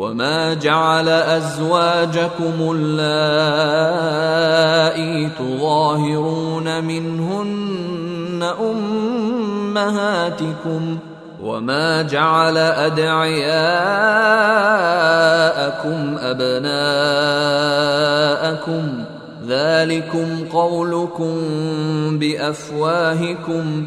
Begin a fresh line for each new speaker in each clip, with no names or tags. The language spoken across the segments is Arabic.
وما جعل ازواجكم اللائي تظاهرون منهن امهاتكم وما جعل ادعياءكم ابناءكم ذلكم قولكم بافواهكم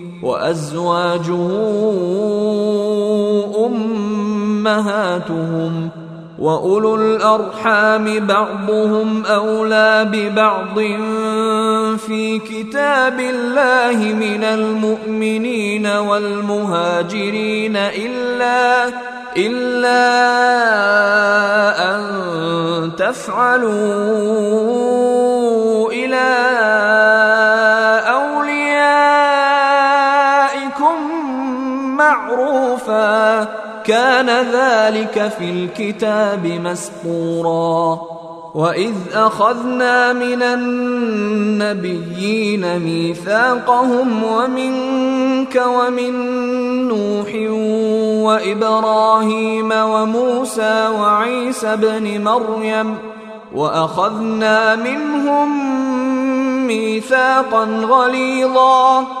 وأزواجه أمهاتهم وأولو الأرحام بعضهم أولى ببعض في كتاب الله من المؤمنين والمهاجرين إلا إلا أن تفعلوا إلى معروفا. كان ذلك في الكتاب مسطورا. وإذ أخذنا من النبيين ميثاقهم ومنك ومن نوح وإبراهيم وموسى وعيسى ابن مريم. وأخذنا منهم ميثاقا غليظا.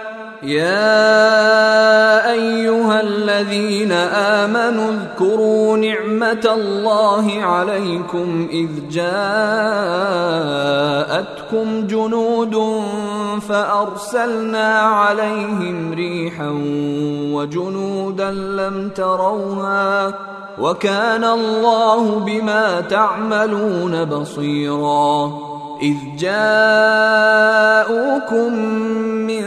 يا أيها الذين آمنوا اذكروا نعمة الله عليكم إذ جاءتكم جنود فأرسلنا عليهم ريحا وجنودا لم تروها وكان الله بما تعملون بصيراً إذ جاءوكم من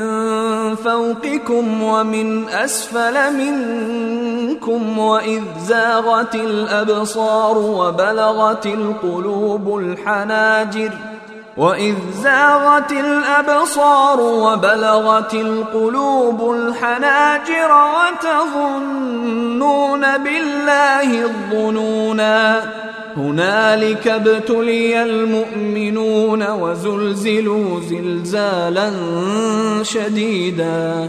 فوقكم ومن أسفل منكم وإذ زاغت الأبصار وبلغت القلوب الحناجر وإذ زاغت الأبصار وبلغت القلوب الحناجر وتظنون بالله الظنونا هنالك ابتلي المؤمنون وزلزلوا زلزالا شديدا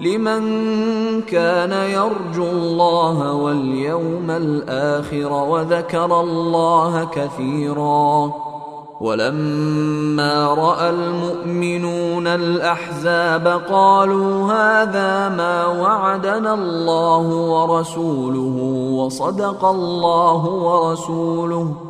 لمن كان يرجو الله واليوم الآخر وذكر الله كثيرا ولما رأى المؤمنون الأحزاب قالوا هذا ما وعدنا الله ورسوله وصدق الله ورسوله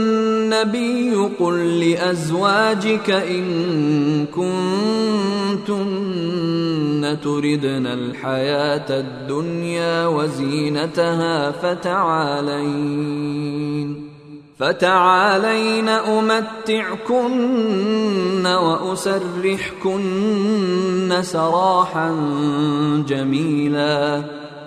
النبي قل لأزواجك إن كنتن تردن الحياة الدنيا وزينتها فتعالين فتعالين أمتعكن وأسرحكن سراحا جميلا.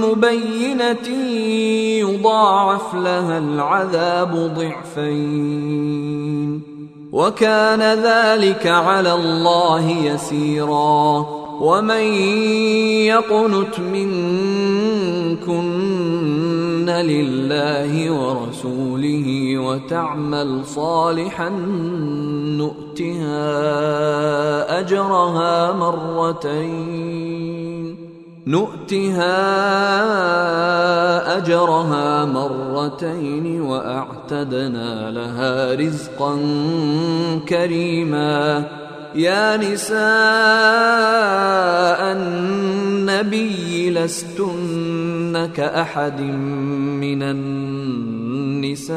مبينة يضاعف لها العذاب ضعفين. وكان ذلك على الله يسيرا. ومن يقنت منكن لله ورسوله وتعمل صالحا نؤتها أجرها مرتين. نؤتها أجرها مرتين وأعتدنا لها رزقا كريما. يا نساء النبي لستن كأحد من النساء.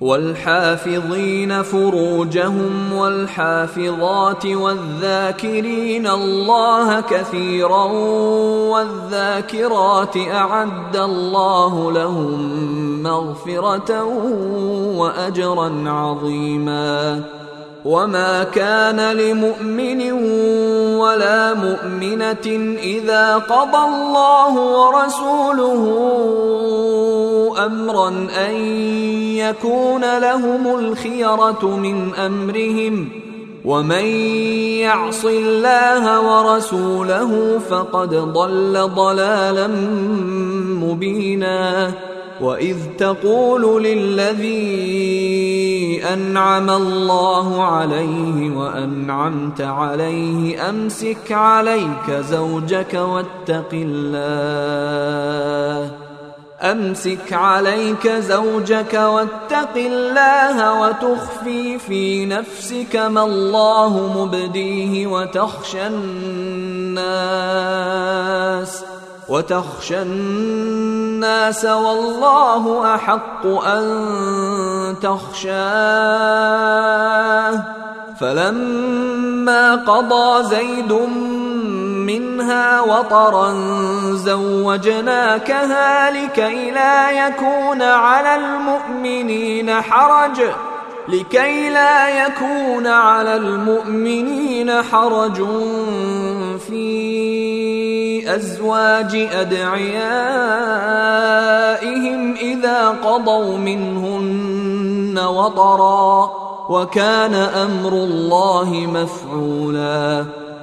والحافظين فروجهم والحافظات والذاكرين الله كثيرا والذاكرات أعد الله لهم مغفرة واجرا عظيما. وما كان لمؤمن ولا مؤمنة إذا قضى الله ورسوله أمرا أن يكون لهم الخيرة من أمرهم ومن يعص الله ورسوله فقد ضل ضلالا مبينا. وإذ تقول للذي أنعم الله عليه وأنعمت عليه أمسك عليك زوجك واتق الله. أمسك عليك زوجك واتق الله وتخفي في نفسك ما الله مبديه وتخشى الناس وتخشى الناس والله أحق أن تخشاه. فلما قضى زيد منها وطرا زوجناكها لكي لا يكون على المؤمنين حرج لكي لا يكون على المؤمنين حرج في أزواج أدعيائهم إذا قضوا منهن وطرا وكان أمر الله مفعولا.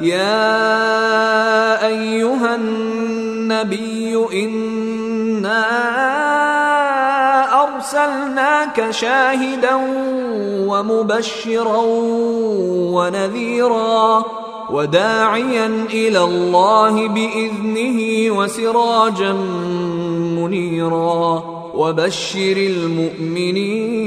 يا أيها النبي إنا أرسلناك شاهدا ومبشرا ونذيرا وداعيا إلى الله بإذنه وسراجا منيرا وبشر المؤمنين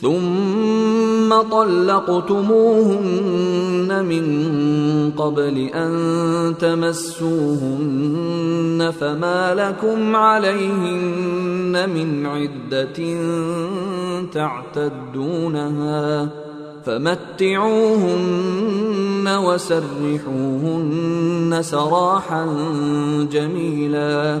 ثم طلقتموهن من قبل أن تمسوهن فما لكم عليهن من عدة تعتدونها فمتعوهن وسرحوهن سراحا جميلا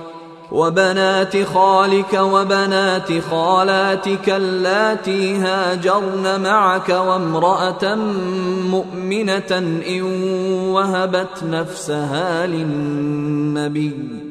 وبنات خالك وبنات خالاتك اللاتي هاجرن معك وامرأة مؤمنة إن وهبت نفسها للنبي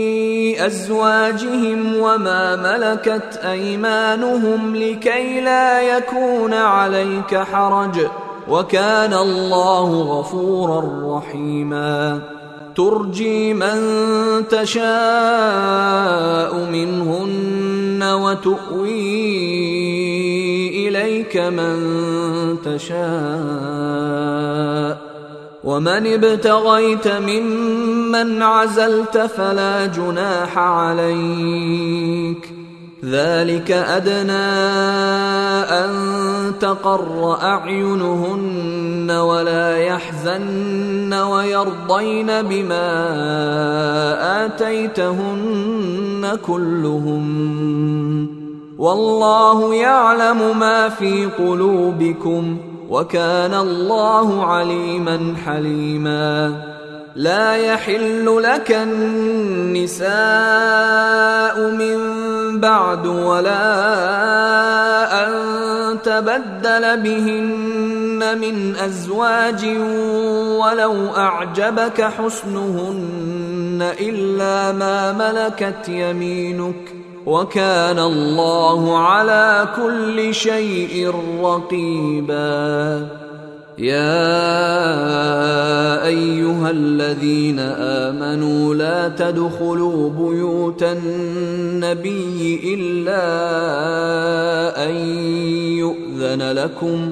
أزواجهم وما ملكت أيمانهم لكي لا يكون عليك حرج وكان الله غفورا رحيما. ترجي من تشاء منهن وتؤوي إليك من تشاء. ومن ابتغيت ممن عزلت فلا جناح عليك. ذلك أدنى أن تقر أعينهن ولا يحزن ويرضين بما آتيتهن كلهم. والله يعلم ما في قلوبكم. وكان الله عليما حليما. لا يحل لك النساء من بعد ولا أن تبدل بهن من أزواج ولو أعجبك حسنهن إلا ما ملكت يمينك. وكان الله على كل شيء رقيبا. يا أيها الذين آمنوا لا تدخلوا بيوت النبي إلا أن يؤذن لكم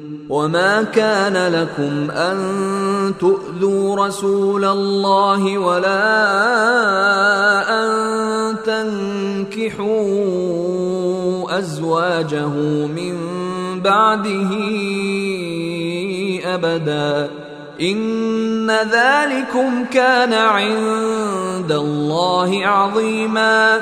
وما كان لكم ان تؤذوا رسول الله ولا ان تنكحوا ازواجه من بعده ابدا ان ذلكم كان عند الله عظيما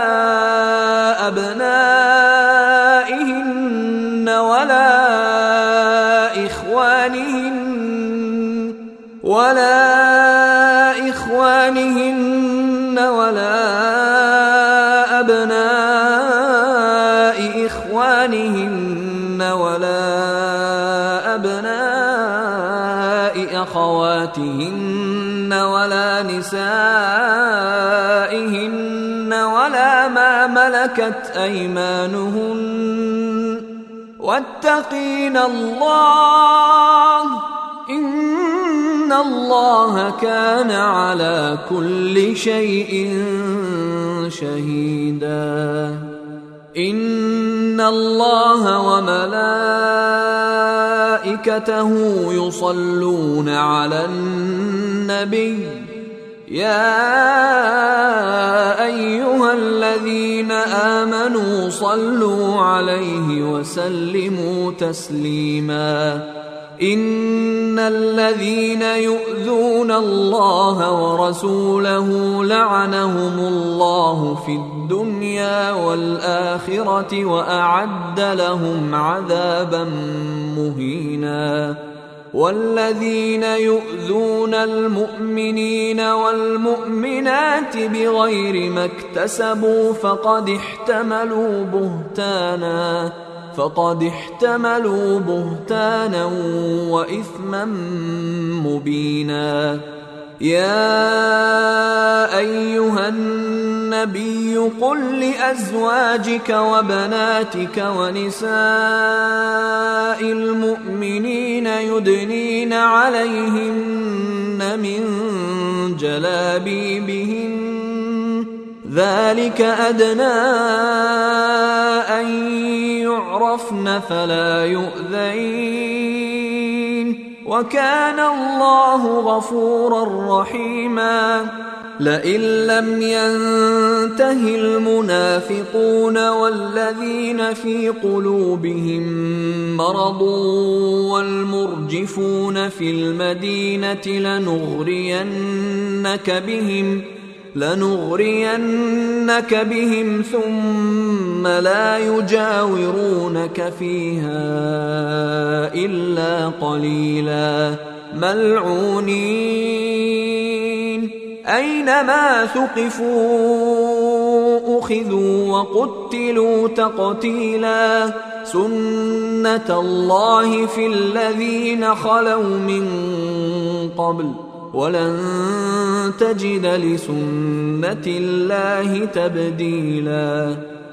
أخواتهن ولا نسائهن ولا ما ملكت أيمانهن. واتقين الله. إن الله كان على كل شيء شهيدا. إن الله وملائكته يصلون على النبي. يا أيها الذين آمنوا صلوا عليه وسلموا تسليما. إن الذين يؤذون الله ورسوله لعنهم الله في الدنيا والآخرة وأعد لهم عذابا مهينا. والذين يؤذون المؤمنين والمؤمنات بغير ما اكتسبوا فقد احتملوا بهتانا فقد احتملوا بهتانا وإثما مبينا. يا أيها النبي قل لأزواجك وبناتك ونساء المؤمنين يدنين عليهن من جلابيبهن. ذلك أدنى أن يعرفن فلا يؤذين. وكان الله غفورا رحيما. لئن لم ينته المنافقون والذين في قلوبهم مرض والمرجفون في المدينة لنغرينك بهم لنغرينك بهم ثم لا يجاورونك فيها إلا قليلا. ملعونين. أينما ثقفوا أخذوا وقتلوا تقتيلا. سنة الله في الذين خلوا من قبل. ولن تجد لسنة الله تبديلا.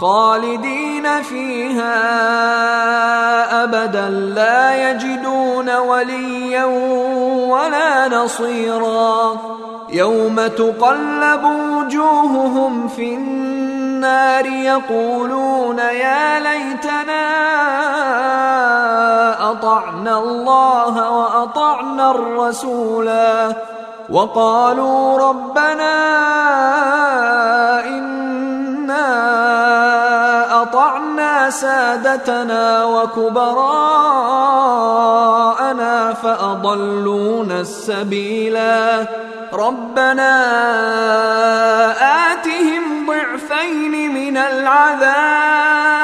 خالدين فيها أبدا لا يجدون وليا ولا نصيرا. يوم تقلب وجوههم في النار يقولون يا ليتنا أطعنا الله وأطعنا الرسولا. وقالوا ربنا أنا أطعنا سادتنا وكبراءنا فاضلونا السبيلا. ربنا آتهم ضعفين من العذاب.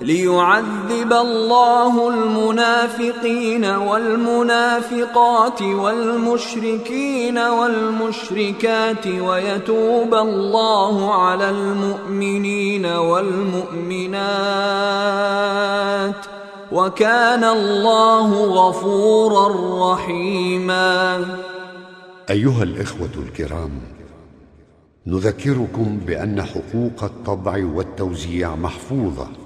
ليعذب الله المنافقين والمنافقات والمشركين والمشركات ويتوب الله على المؤمنين والمؤمنات وكان الله غفورا رحيما.
أيها الإخوة الكرام نذكركم بأن حقوق الطبع والتوزيع محفوظة.